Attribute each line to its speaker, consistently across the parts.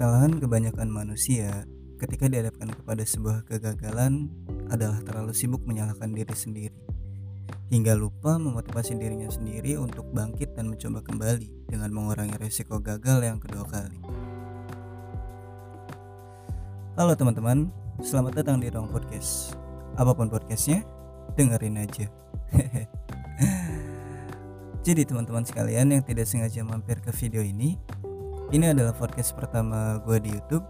Speaker 1: Kesalahan kebanyakan manusia ketika dihadapkan kepada sebuah kegagalan adalah terlalu sibuk menyalahkan diri sendiri hingga lupa memotivasi dirinya sendiri untuk bangkit dan mencoba kembali dengan mengurangi resiko gagal yang kedua kali. Halo teman-teman, selamat datang di Ruang Podcast. Apa pun podcastnya, dengerin aja. Jadi teman-teman sekalian yang tidak sengaja mampir ke video ini, ini adalah podcast pertama gue di YouTube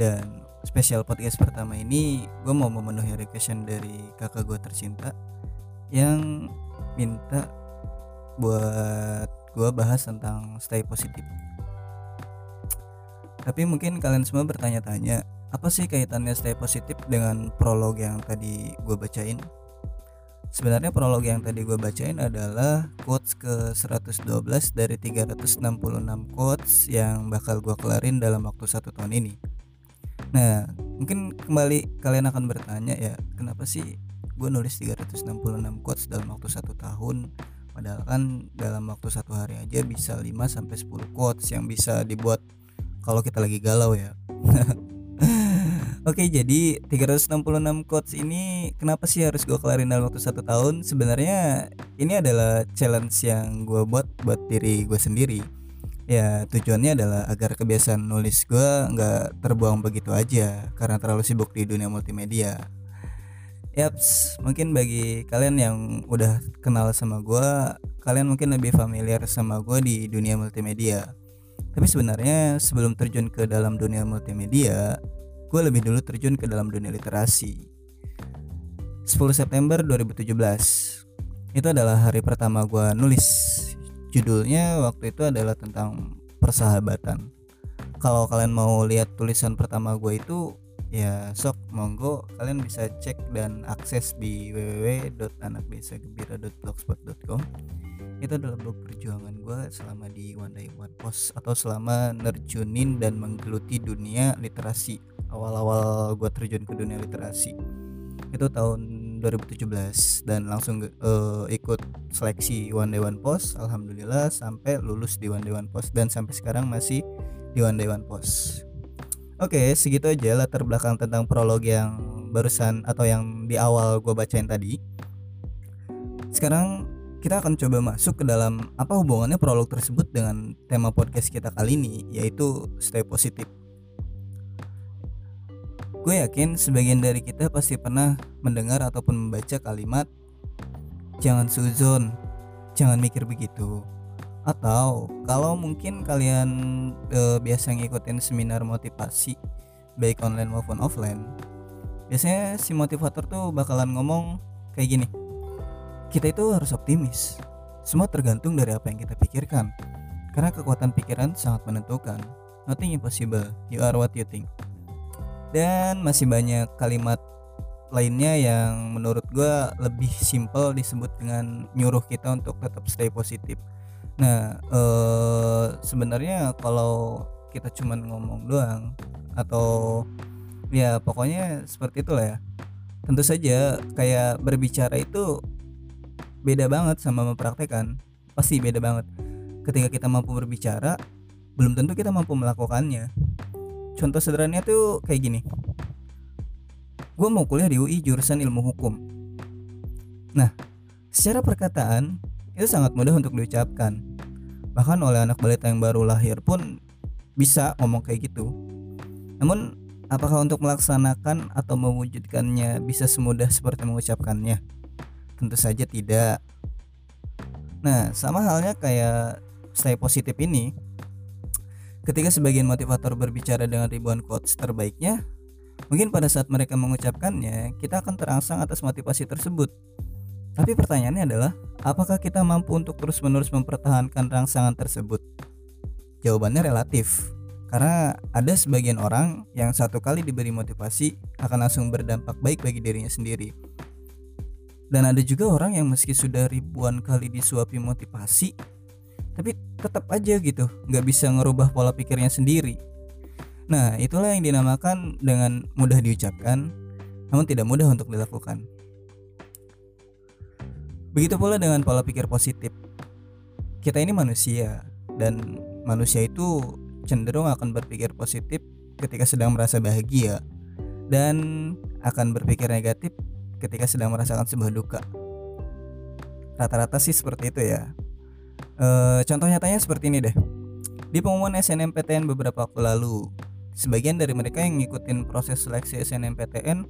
Speaker 1: dan spesial podcast pertama ini gue mau memenuhi requestan dari kakak gue tercinta yang minta buat gue bahas tentang stay positif. Tapi mungkin kalian semua bertanya-tanya, apa sih kaitannya stay positif dengan prolog yang tadi gue bacain? Sebenarnya prolog yang tadi gue bacain adalah quotes ke 112 dari 366 quotes yang bakal gue kelarin dalam waktu satu tahun ini. Nah, mungkin kembali kalian akan bertanya ya, kenapa sih gue nulis 366 quotes dalam waktu satu tahun? Padahal kan dalam waktu satu hari aja bisa 5 sampai 10 quotes yang bisa dibuat kalau kita lagi galau ya. Oke jadi 366 quotes ini kenapa sih harus gue kelarin dalam waktu satu tahun? Sebenarnya ini adalah challenge yang gue buat buat diri gue sendiri. Ya tujuannya adalah agar kebiasaan nulis gue nggak terbuang begitu aja Karena terlalu sibuk di dunia multimedia. Yaps, mungkin bagi kalian yang udah kenal sama gue Kalian mungkin lebih familiar sama gue di dunia multimedia. Tapi sebenarnya sebelum terjun ke dalam dunia multimedia gue lebih dulu terjun ke dalam dunia literasi. 10 September 2017 itu adalah hari pertama gue nulis. Judulnya waktu itu adalah tentang persahabatan. Kalau kalian mau lihat tulisan pertama gue itu ya sok monggo kalian bisa cek dan akses di www.anakbesagembira.blogspot.com itu adalah perjuangan gue selama di One Day One Post atau selama nerjunin dan menggeluti dunia literasi. Awal-awal gue terjun ke dunia literasi. Itu tahun 2017 dan langsung uh, ikut seleksi One Day One Post. Alhamdulillah sampai lulus di One Day One Post dan sampai sekarang masih di One Day One Post. Oke segitu aja latar belakang tentang prolog yang barusan atau yang di awal gue bacain tadi. Sekarang kita akan coba masuk ke dalam apa hubungannya prolog tersebut dengan tema podcast kita kali ini yaitu stay positif. Gue yakin sebagian dari kita pasti pernah mendengar ataupun membaca kalimat jangan suzon, jangan mikir begitu. Atau kalau mungkin kalian e, biasa ngikutin seminar motivasi baik online maupun offline, biasanya si motivator tuh bakalan ngomong kayak gini kita itu harus optimis. Semua tergantung dari apa yang kita pikirkan. Karena kekuatan pikiran sangat menentukan. Nothing impossible, you are what you think. Dan masih banyak kalimat lainnya yang menurut gue lebih simple disebut dengan nyuruh kita untuk tetap stay positif. Nah, ee, sebenarnya kalau kita cuman ngomong doang atau ya pokoknya seperti itulah ya. Tentu saja kayak berbicara itu beda banget sama mempraktekkan pasti beda banget. Ketika kita mampu berbicara belum tentu kita mampu melakukannya. Contoh sederhananya tuh kayak gini. Gue mau kuliah di UI jurusan ilmu hukum. Nah secara perkataan itu sangat mudah untuk diucapkan. Bahkan oleh anak balita yang baru lahir pun bisa ngomong kayak gitu. Namun apakah untuk melaksanakan atau mewujudkannya bisa semudah seperti mengucapkannya Tentu saja tidak. Nah, sama halnya kayak stay positif ini. Ketika sebagian motivator berbicara dengan ribuan quotes terbaiknya, mungkin pada saat mereka mengucapkannya, kita akan terangsang atas motivasi tersebut. Tapi pertanyaannya adalah, apakah kita mampu untuk terus-menerus mempertahankan rangsangan tersebut? Jawabannya relatif, karena ada sebagian orang yang satu kali diberi motivasi akan langsung berdampak baik bagi dirinya sendiri dan ada juga orang yang meski sudah ribuan kali disuapi motivasi tapi tetap aja gitu nggak bisa ngerubah pola pikirnya sendiri. Nah itulah yang dinamakan dengan mudah diucapkan namun tidak mudah untuk dilakukan. Begitu pula dengan pola pikir positif. Kita ini manusia dan manusia itu cenderung akan berpikir positif ketika sedang merasa bahagia dan akan berpikir negatif ketika sedang merasakan sebuah duka. Rata-rata sih seperti itu ya. E, contoh nyatanya seperti ini deh. Di pengumuman SNMPTN beberapa waktu lalu, sebagian dari mereka yang ngikutin proses seleksi SNMPTN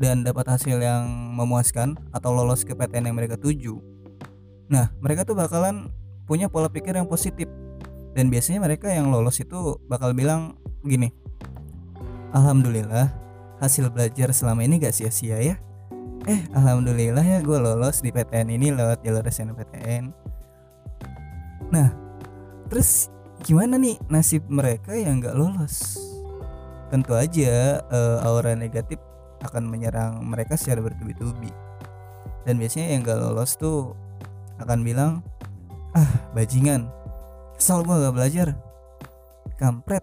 Speaker 1: dan dapat hasil yang memuaskan atau lolos ke PTN yang mereka tuju. Nah, mereka tuh bakalan punya pola pikir yang positif. Dan biasanya mereka yang lolos itu bakal bilang gini. Alhamdulillah, hasil belajar selama ini gak sia-sia ya. Eh, alhamdulillah ya gue lolos di PTN ini lewat jalur SNMPTN. Nah, terus gimana nih nasib mereka yang gak lolos? Tentu aja uh, aura negatif akan menyerang mereka secara bertubi-tubi dan biasanya yang gak lolos tuh akan bilang ah bajingan kesel gue gak belajar kampret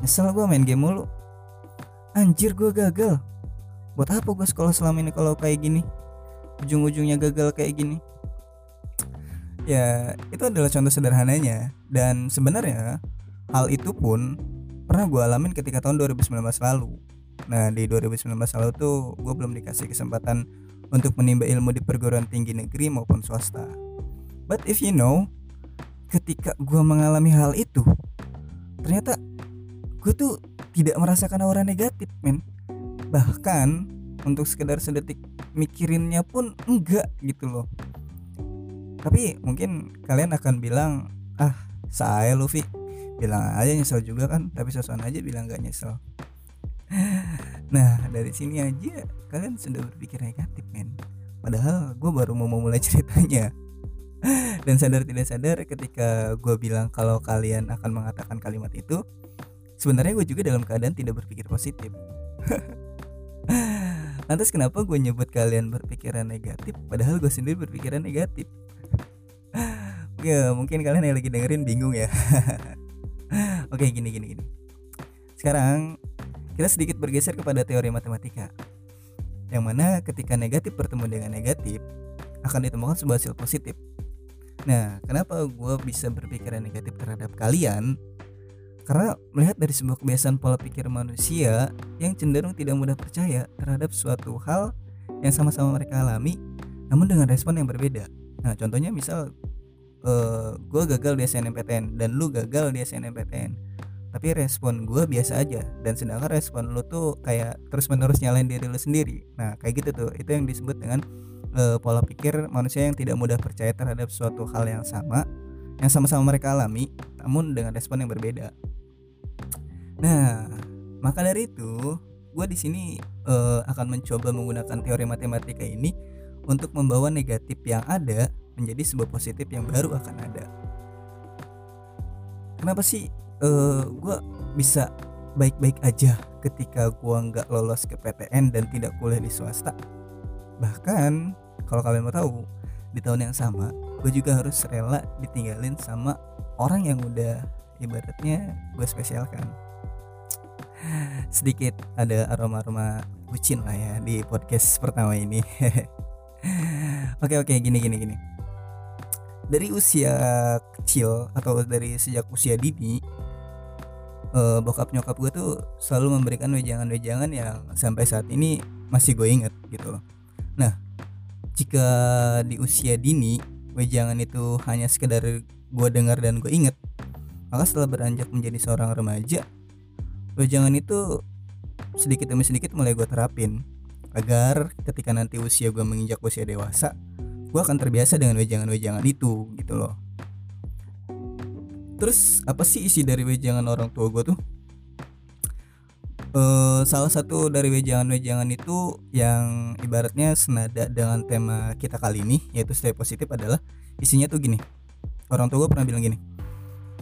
Speaker 1: nyesel gue main game mulu anjir gue gagal buat apa gue sekolah selama ini kalau kayak gini ujung-ujungnya gagal kayak gini ya itu adalah contoh sederhananya dan sebenarnya hal itu pun pernah gue alamin ketika tahun 2019 lalu Nah di 2019 lalu tuh gue belum dikasih kesempatan untuk menimba ilmu di perguruan tinggi negeri maupun swasta. But if you know, ketika gue mengalami hal itu, ternyata gue tuh tidak merasakan aura negatif, men. Bahkan untuk sekedar sedetik mikirinnya pun enggak gitu loh. Tapi mungkin kalian akan bilang, ah saya Luffy bilang aja nyesel juga kan tapi sosokan aja bilang gak nyesel. Nah dari sini aja kalian sudah berpikir negatif men. Padahal gue baru mau memulai ceritanya. Dan sadar tidak sadar ketika gue bilang kalau kalian akan mengatakan kalimat itu sebenarnya gue juga dalam keadaan tidak berpikir positif lantas kenapa gue nyebut kalian berpikiran negatif padahal gue sendiri berpikiran negatif ya mungkin kalian yang lagi dengerin bingung ya oke gini gini gini sekarang kita sedikit bergeser kepada teori matematika. Yang mana ketika negatif bertemu dengan negatif akan ditemukan sebuah hasil positif. Nah, kenapa gue bisa berpikiran negatif terhadap kalian? Karena melihat dari sebuah kebiasaan pola pikir manusia yang cenderung tidak mudah percaya terhadap suatu hal yang sama-sama mereka alami, namun dengan respon yang berbeda. Nah, contohnya misal uh, eh, gue gagal di SNMPTN dan lu gagal di SNMPTN tapi respon gue biasa aja dan sedangkan respon lo tuh kayak terus menerus nyalain diri lo sendiri nah kayak gitu tuh itu yang disebut dengan uh, pola pikir manusia yang tidak mudah percaya terhadap suatu hal yang sama yang sama-sama mereka alami namun dengan respon yang berbeda nah maka dari itu gue di sini uh, akan mencoba menggunakan teori matematika ini untuk membawa negatif yang ada menjadi sebuah positif yang baru akan ada. Kenapa sih uh, eh, gue bisa baik-baik aja ketika gue nggak lolos ke PTN dan tidak kuliah di swasta? Bahkan kalau kalian mau tahu di tahun yang sama gue juga harus rela ditinggalin sama orang yang udah ibaratnya gue spesialkan sedikit ada aroma-aroma bucin lah ya di podcast pertama ini oke oke gini gini gini dari usia kecil atau dari sejak usia dini uh, bokap nyokap gue tuh selalu memberikan wejangan-wejangan yang sampai saat ini masih gue inget gitu loh. Nah, jika di usia dini wejangan itu hanya sekedar gue dengar dan gue inget, maka setelah beranjak menjadi seorang remaja, wejangan itu sedikit demi sedikit mulai gue terapin. Agar ketika nanti usia gue menginjak usia dewasa, gue akan terbiasa dengan wejangan-wejangan itu gitu loh. Terus apa sih isi dari wejangan orang tua gue tuh? Uh, salah satu dari wejangan-wejangan itu yang ibaratnya senada dengan tema kita kali ini yaitu stay positif adalah isinya tuh gini. Orang tua gue pernah bilang gini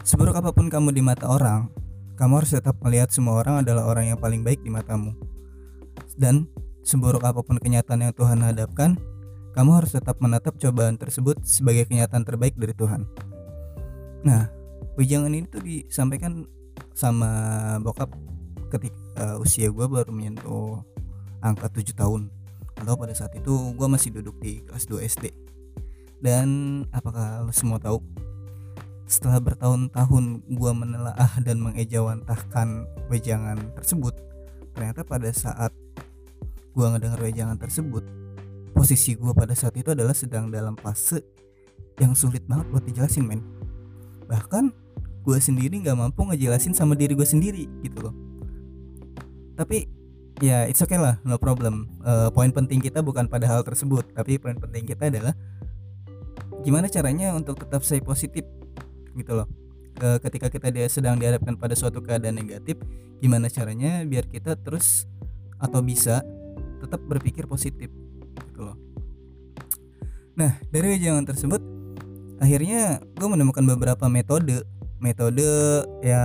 Speaker 1: seburuk apa pun kamu di mata orang kamu harus tetap melihat semua orang adalah orang yang paling baik di matamu. Dan seburuk apa pun kenyataan yang Tuhan hadapkan kamu harus tetap menatap cobaan tersebut sebagai kenyataan terbaik dari Tuhan. Nah wejangan ini tuh disampaikan sama bokap ketika uh, usia gue baru menyentuh angka 7 tahun. Atau pada saat itu gue masih duduk di kelas 2 SD dan apakah lo semua tahu setelah bertahun-tahun gue menelaah dan mengejawantahkan wejangan tersebut ternyata pada saat gue ngedenger wejangan tersebut posisi gue pada saat itu adalah sedang dalam fase yang sulit banget buat dijelasin men. Bahkan gue sendiri nggak mampu ngejelasin sama diri gue sendiri gitu loh. Tapi ya it's okay lah no problem. Uh, poin penting kita bukan pada hal tersebut tapi poin penting kita adalah gimana caranya untuk tetap stay positif gitu loh. E, ketika kita sedang dihadapkan pada suatu keadaan negatif gimana caranya biar kita terus atau bisa tetap berpikir positif gitu loh. Nah dari jangan tersebut akhirnya gue menemukan beberapa metode metode ya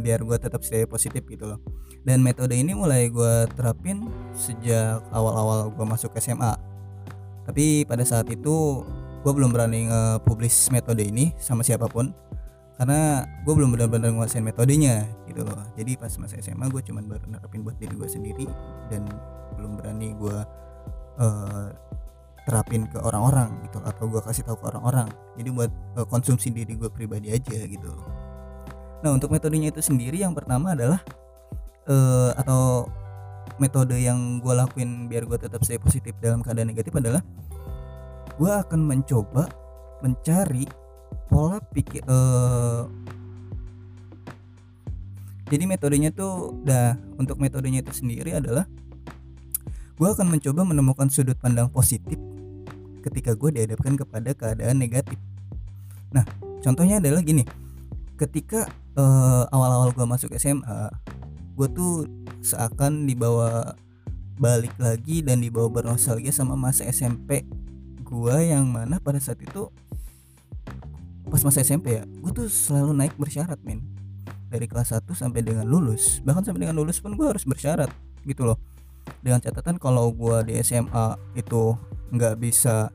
Speaker 1: biar gue tetap stay positif gitu loh. Dan metode ini mulai gue terapin sejak awal-awal gue masuk SMA tapi pada saat itu gue belum berani nge-publish metode ini sama siapa pun. Karena gue belum benar-benar nguasain metodenya gitu loh. Jadi pas masa SMA gue cuman baru nerapin buat diri gue sendiri dan belum berani gue uh, terapin ke orang-orang gitu. Atau gue kasih tahu ke orang-orang. Jadi buat uh, konsumsi diri gue pribadi aja gitu. Nah untuk metodenya itu sendiri yang pertama adalah uh, atau metode yang gue lakuin biar gue tetap stay positif dalam keadaan negatif adalah gue akan mencoba mencari pola pikir uh, jadi metodenya tuh dah untuk metodenya itu sendiri adalah gue akan mencoba menemukan sudut pandang positif ketika gue dihadapkan kepada keadaan negatif. Nah contohnya adalah gini ketika uh, awal-awal gue masuk SMA gue tuh seakan dibawa balik lagi dan dibawa bernostalgia sama masa SMP gua yang mana pada saat itu pas masa SMP ya gue tuh selalu naik bersyarat men dari kelas 1 sampai dengan lulus. Bahkan sampai dengan lulus pun gue harus bersyarat gitu loh. Dengan catatan kalau gue di SMA itu nggak bisa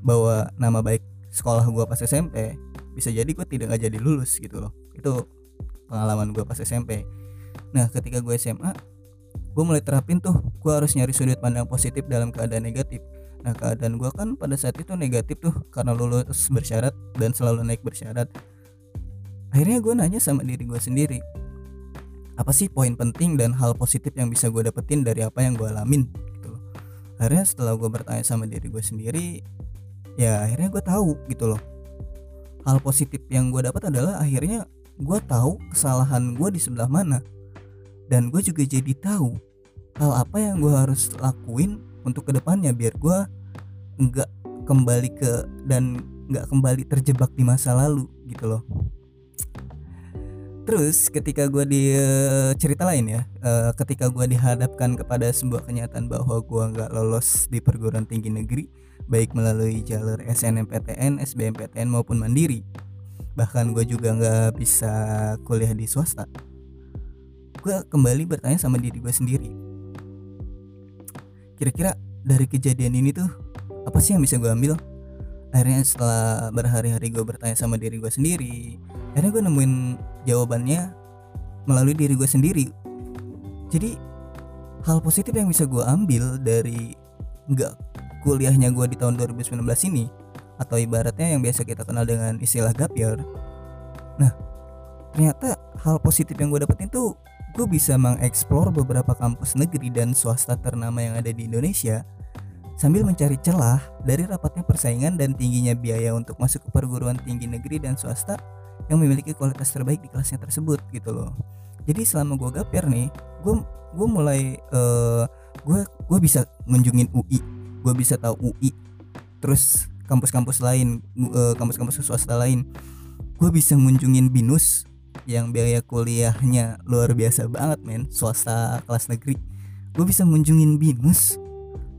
Speaker 1: bawa nama baik sekolah gue pas SMP bisa jadi gue tidak nggak jadi lulus gitu loh. Itu pengalaman gue pas SMP nah ketika gue SMA gue mulai terapin tuh gue harus nyari sudut pandang positif dalam keadaan negatif Nah keadaan gue kan pada saat itu negatif tuh karena lulus bersyarat dan selalu naik bersyarat. Akhirnya gue nanya sama diri gue sendiri, apa sih poin penting dan hal positif yang bisa gue dapetin dari apa yang gue alamin gitu. Akhirnya setelah gue bertanya sama diri gue sendiri, ya akhirnya gue tahu gitu loh. Hal positif yang gue dapat adalah akhirnya gue tahu kesalahan gue di sebelah mana dan gue juga jadi tahu hal apa yang gue harus lakuin untuk ke depannya biar gue nggak kembali ke dan nggak kembali terjebak di masa lalu gitu loh. Terus ketika gue di uh, cerita lain ya, uh, ketika gue dihadapkan kepada sebuah kenyataan bahwa gue nggak lolos di perguruan tinggi negeri, baik melalui jalur SNMPTN, SBMPTN maupun mandiri, bahkan gue juga nggak bisa kuliah di swasta, gue kembali bertanya sama diri gue sendiri, kira-kira dari kejadian ini tuh apa sih yang bisa gue ambil? Akhirnya setelah berhari-hari gue bertanya sama diri gue sendiri akhirnya gue nemuin jawabannya melalui diri gue sendiri. Jadi hal positif yang bisa gue ambil dari nggak kuliahnya gue di tahun 2019 ini atau ibaratnya yang biasa kita kenal dengan istilah gap year nah ternyata hal positif yang gue dapetin tuh gue bisa mengeksplor beberapa kampus negeri dan swasta ternama yang ada di Indonesia sambil mencari celah dari rapatnya persaingan dan tingginya biaya untuk masuk ke perguruan tinggi negeri dan swasta yang memiliki kualitas terbaik di kelasnya tersebut gitu loh. Jadi selama gue gapir nih gue gue mulai uh, gue gue bisa ngunjungin UI gue bisa tahu UI terus kampus-kampus lain uh, kampus-kampus swasta lain. Gue bisa ngunjungin binus yang biaya kuliahnya luar biasa banget men swasta kelas negeri. Gue bisa ngunjungin binus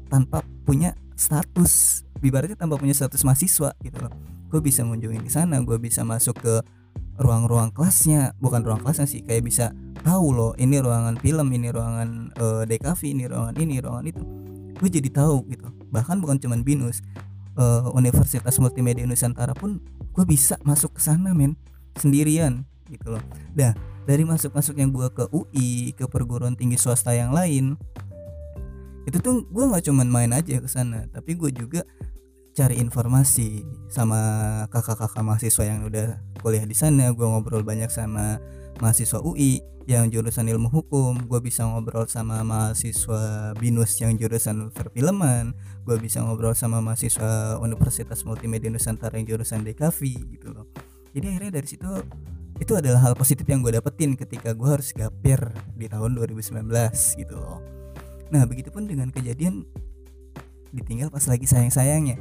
Speaker 1: tanpa punya status ibaratnya tanpa punya status mahasiswa gitu loh. Gue bisa mengunjungi di sana gue bisa masuk ke ruang-ruang kelasnya. Bukan ruang kelasnya sih kayak bisa tahu loh ini ruangan film ini ruangan uh, eh, DKV ini ruangan ini ruangan itu. Gue jadi tahu gitu. Bahkan bukan cuman binus uh, Universitas Multimedia Nusantara pun gue bisa masuk ke sana men. Sendirian gitu loh. Dah dari masuk masuk yang gue ke UI ke perguruan tinggi swasta yang lain itu tuh gue nggak cuman main aja ke sana tapi gue juga cari informasi sama kakak-kakak mahasiswa yang udah kuliah di sana. Gue ngobrol banyak sama mahasiswa UI yang jurusan ilmu hukum. Gue bisa ngobrol sama mahasiswa binus yang jurusan perfilman. Gue bisa ngobrol sama mahasiswa Universitas Multimedia Nusantara yang jurusan DKV gitu loh. Jadi akhirnya dari situ itu adalah hal positif yang gue dapetin ketika gue harus gapir di tahun 2019 gitu loh nah begitupun dengan kejadian ditinggal pas lagi sayang-sayangnya.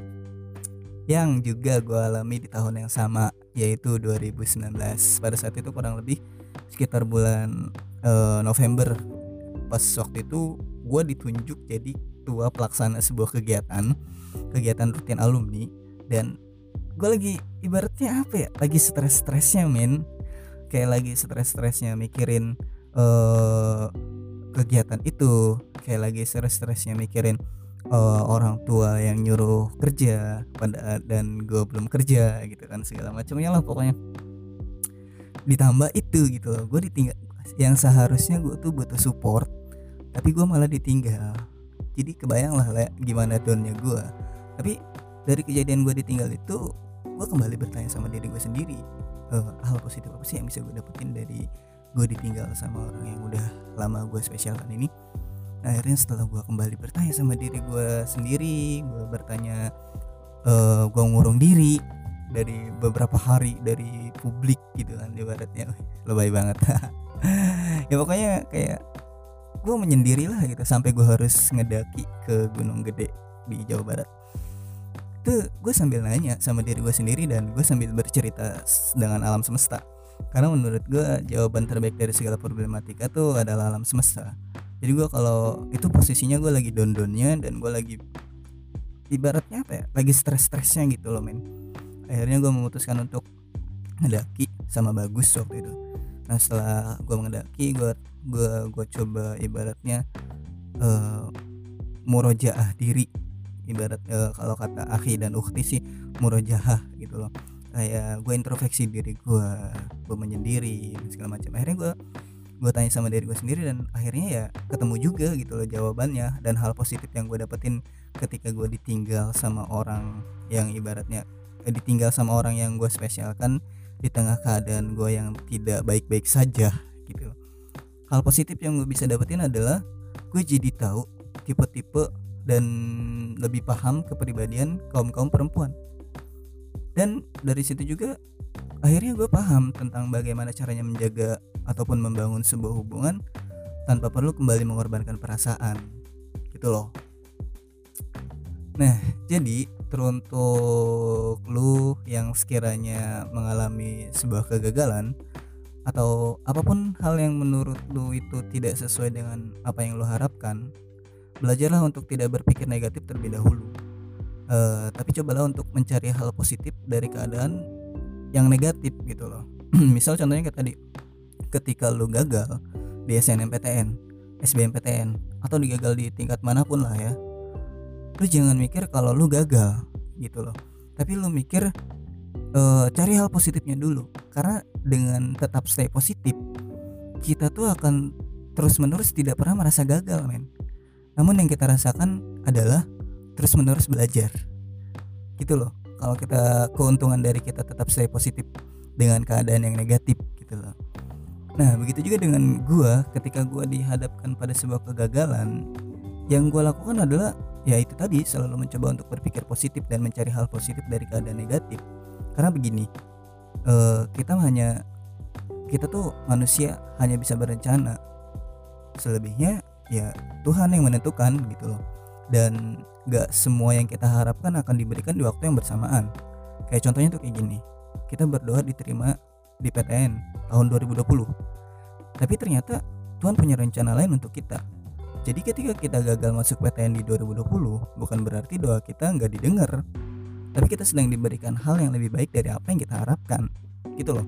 Speaker 1: Yang juga gue alami di tahun yang sama yaitu 2019 pada saat itu kurang lebih sekitar bulan uh, November. Pas waktu itu gue ditunjuk jadi tua pelaksana sebuah kegiatan kegiatan rutin alumni. Dan gue lagi ibaratnya apa ya lagi stres-stresnya men. Kayak lagi stres-stresnya mikirin uh, kegiatan itu. Kayak lagi stres-stresnya mikirin uh, orang tua yang nyuruh kerja pada dan gue belum kerja gitu kan segala macamnya lah pokoknya. Ditambah itu gitu loh gue ditinggal yang seharusnya gue tuh butuh support tapi gue malah ditinggal. Jadi kebayang lah, lah gimana downnya gue tapi dari kejadian gue ditinggal itu gue kembali bertanya sama diri gue sendiri uh, hal positif apa sih yang bisa gue dapetin dari gue ditinggal sama orang yang udah lama gue spesialkan ini. Akhirnya setelah gue kembali bertanya sama diri gue sendiri gue bertanya uh, gue ngurung diri dari beberapa hari dari publik gitu kan ibaratnya. Lebay banget. Ya pokoknya kayak gue menyendiri lah gitu sampai gue harus ngedaki ke Gunung Gede di Jawa Barat. Itu gue sambil nanya sama diri gue sendiri dan gue sambil bercerita dengan alam semesta karena menurut gue jawaban terbaik dari segala problematika tuh adalah alam semesta. Jadi gue kalau itu posisinya gue lagi don-donnya dan gue lagi ibaratnya apa ya lagi stres-stresnya gitu loh men. Akhirnya gue memutuskan untuk ngedaki sama bagus waktu itu. Nah setelah gue ngedaki gue gue gue coba ibaratnya uh, murojaah diri. Ibarat uh, kalau kata akhi dan ukti sih murojaah gitu loh kayak gue introspeksi diri gue gue menyendiri segala macam. Akhirnya gue gue tanya sama diri gue sendiri dan akhirnya ya ketemu juga gitu loh jawabannya dan hal positif yang gue dapetin ketika gue ditinggal sama orang yang ibaratnya eh, ditinggal sama orang yang gue spesialkan di tengah keadaan gue yang tidak baik-baik saja gitu hal positif yang gue bisa dapetin adalah gue jadi tahu tipe-tipe dan lebih paham kepribadian kaum kaum perempuan dan dari situ juga akhirnya gue paham tentang bagaimana caranya menjaga ataupun membangun sebuah hubungan tanpa perlu kembali mengorbankan perasaan. Gitu loh. Nah jadi teruntuk lu yang sekiranya mengalami sebuah kegagalan atau apa pun hal yang menurut lu itu tidak sesuai dengan apa yang lu harapkan belajarlah untuk tidak berpikir negatif terlebih dahulu uh, tapi cobalah untuk mencari hal positif dari keadaan yang negatif gitu loh. Misal contohnya kayak tadi ketika lu gagal di SNMPTN SBMPTN atau digagal di tingkat mana pun lah ya lu jangan mikir kalau lu gagal gitu loh. Tapi lu mikir uh, cari hal positifnya dulu. Karena dengan tetap stay positif kita tuh akan terus menerus tidak pernah merasa gagal men. Namun yang kita rasakan adalah terus menerus belajar. Gitu loh. Kalau kita keuntungan dari kita tetap stay positif dengan keadaan yang negatif gitu loh. Nah begitu juga dengan gua ketika gua dihadapkan pada sebuah kegagalan yang gua lakukan adalah ya itu tadi selalu mencoba untuk berpikir positif dan mencari hal positif dari keadaan negatif. Karena begini uh, kita hanya kita tuh manusia hanya bisa berencana. Selebihnya ya Tuhan yang menentukan gitu loh dan gak semua yang kita harapkan akan diberikan di waktu yang bersamaan. Kayak contohnya tuh kayak gini. Kita berdoa diterima di PTN tahun 2020 tapi ternyata Tuhan punya rencana lain untuk kita. Jadi ketika kita gagal masuk PTN di 2020 bukan berarti doa kita nggak didengar. Tapi kita sedang diberikan hal yang lebih baik dari apa yang kita harapkan. Gitu loh.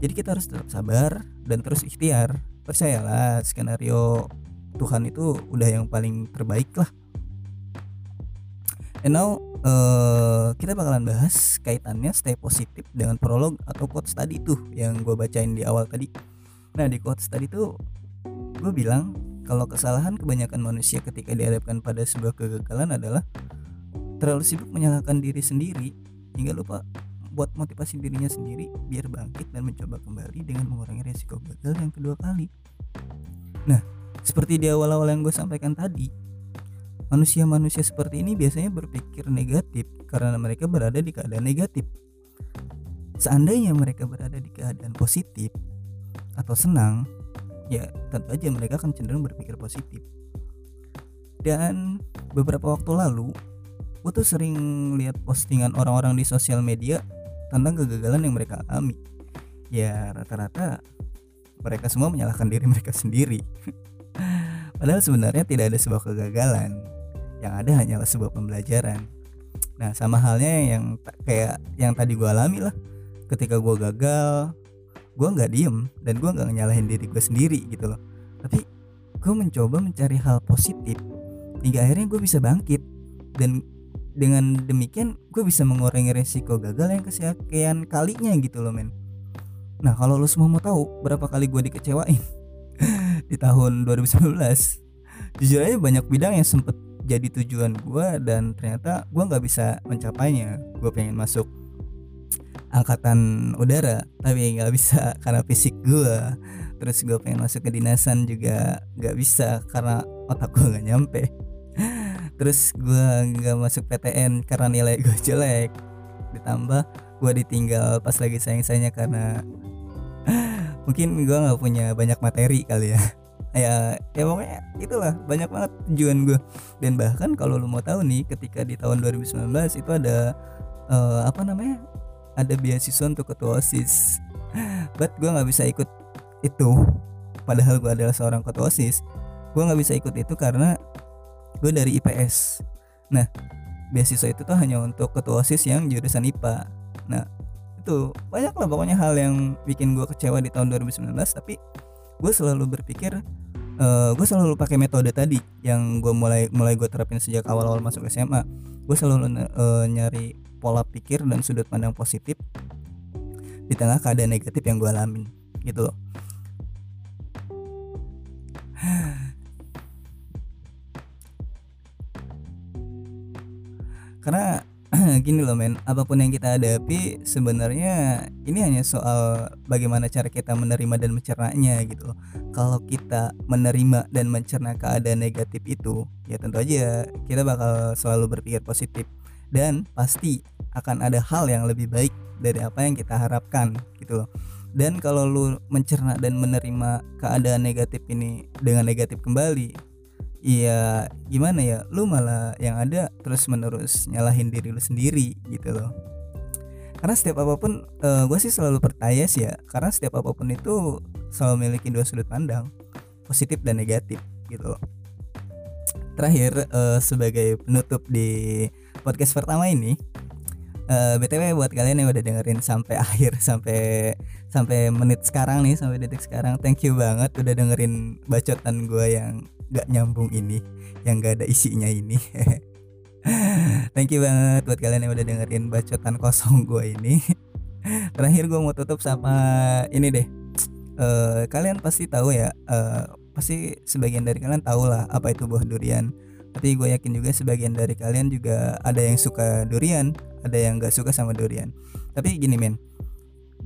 Speaker 1: Jadi kita harus tetap sabar dan terus ikhtiar. Percayalah skenario Tuhan itu udah yang paling terbaik lah And now uh, kita bakalan bahas kaitannya stay positif dengan prolog atau quotes tadi tuh yang gue bacain di awal tadi. Nah di quotes tadi tuh gue bilang kalau kesalahan kebanyakan manusia ketika dihadapkan pada sebuah kegagalan adalah terlalu sibuk menyalahkan diri sendiri hingga lupa buat motivasi dirinya sendiri biar bangkit dan mencoba kembali dengan mengurangi resiko gagal yang kedua kali. Nah, seperti di awal-awal yang gue sampaikan tadi, manusia-manusia seperti ini biasanya berpikir negatif karena mereka berada di keadaan negatif. Seandainya mereka berada di keadaan positif atau senang, ya tentu aja mereka akan cenderung berpikir positif. Dan beberapa waktu lalu, gue tuh sering lihat postingan orang-orang di sosial media tentang kegagalan yang mereka alami ya rata-rata mereka semua menyalahkan diri mereka sendiri padahal sebenarnya tidak ada sebuah kegagalan yang ada hanyalah sebuah pembelajaran. Nah sama halnya yang kayak yang tadi gue alami lah. Ketika gue gagal gue nggak diem dan gue nggak nyalahin diri gue sendiri gitu loh. Tapi gue mencoba mencari hal positif. Hingga akhirnya gue bisa bangkit dan dengan demikian gue bisa mengurangi resiko gagal yang kesekian kalinya gitu loh men. Nah kalau lo semua mau tahu berapa kali gue dikecewain di tahun 2019 jujur aja banyak bidang yang sempet jadi tujuan gue dan ternyata gue nggak bisa mencapainya. Gue pengen masuk angkatan udara tapi nggak bisa karena fisik gue terus gue pengen masuk ke dinasan juga nggak bisa karena otak gue nggak nyampe. Terus gue nggak masuk PTN karena nilai gue jelek. Ditambah gue ditinggal pas lagi sayang-sayangnya karena mungkin gue nggak punya banyak materi kali ya ya ya pokoknya itulah banyak banget tujuan gue dan bahkan kalau lo mau tahu nih ketika di tahun 2019 itu ada uh, apa namanya ada beasiswa untuk ketua osis. But gue nggak bisa ikut itu. Padahal gue adalah seorang ketua osis. Gue nggak bisa ikut itu karena gue dari IPS nah beasiswa itu tuh hanya untuk ketua osis yang jurusan IPA nah itu banyak lah pokoknya hal yang bikin gue kecewa di tahun 2019 tapi gue selalu berpikir uh, gue selalu pakai metode tadi yang gue mulai mulai gue terapin sejak awal-awal masuk SMA gue selalu uh, nyari pola pikir dan sudut pandang positif di tengah keadaan negatif yang gue alamin gitu loh. Karena gini loh men. Apa pun yang kita hadapi sebenarnya ini hanya soal bagaimana cara kita menerima dan mencernanya gitu loh. Kalau kita menerima dan mencerna keadaan negatif itu ya tentu aja kita bakal selalu berpikir positif. Dan pasti akan ada hal yang lebih baik dari apa yang kita harapkan gitu loh. Dan kalau lu mencerna dan menerima keadaan negatif ini dengan negatif kembali Iya gimana ya? Lu malah yang ada terus menerus nyalahin diri lu sendiri gitu loh. Karena setiap apa pun uh, eh, gue sih selalu percaya sih ya karena setiap apa pun itu selalu memiliki dua sudut pandang positif dan negatif gitu loh. Terakhir uh, sebagai penutup di podcast pertama ini uh, btw buat kalian yang udah dengerin sampai akhir sampai sampai menit sekarang nih sampai detik sekarang thank you banget udah dengerin bacotan gue yang gak nyambung ini yang gak ada isinya ini. Thank you banget buat kalian yang udah dengerin bacotan kosong gue ini. Terakhir gue mau tutup sama ini deh. Uh, kalian pasti tahu ya uh, pasti sebagian dari kalian tahu lah apa itu buah durian. Tapi gue yakin juga sebagian dari kalian juga ada yang suka durian ada yang gak suka sama durian. Tapi gini men.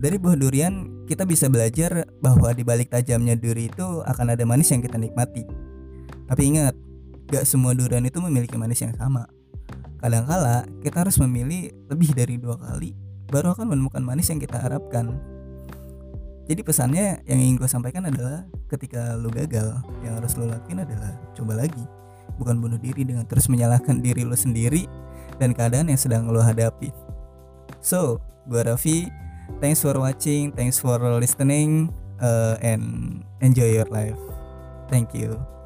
Speaker 1: Dari buah durian kita bisa belajar bahwa di balik tajamnya duri itu akan ada manis yang kita nikmati tapi ingat, gak semua durian itu memiliki manis yang sama. Kadangkala kita harus memilih lebih dari dua kali baru akan menemukan manis yang kita harapkan. Jadi pesannya yang ingin gue sampaikan adalah ketika lo gagal, yang harus lo lakuin adalah coba lagi. Bukan bunuh diri dengan terus menyalahkan diri lo sendiri dan keadaan yang sedang lo hadapi. So, gue Raffi, thanks for watching, thanks for listening, uh, and enjoy your life. Thank you.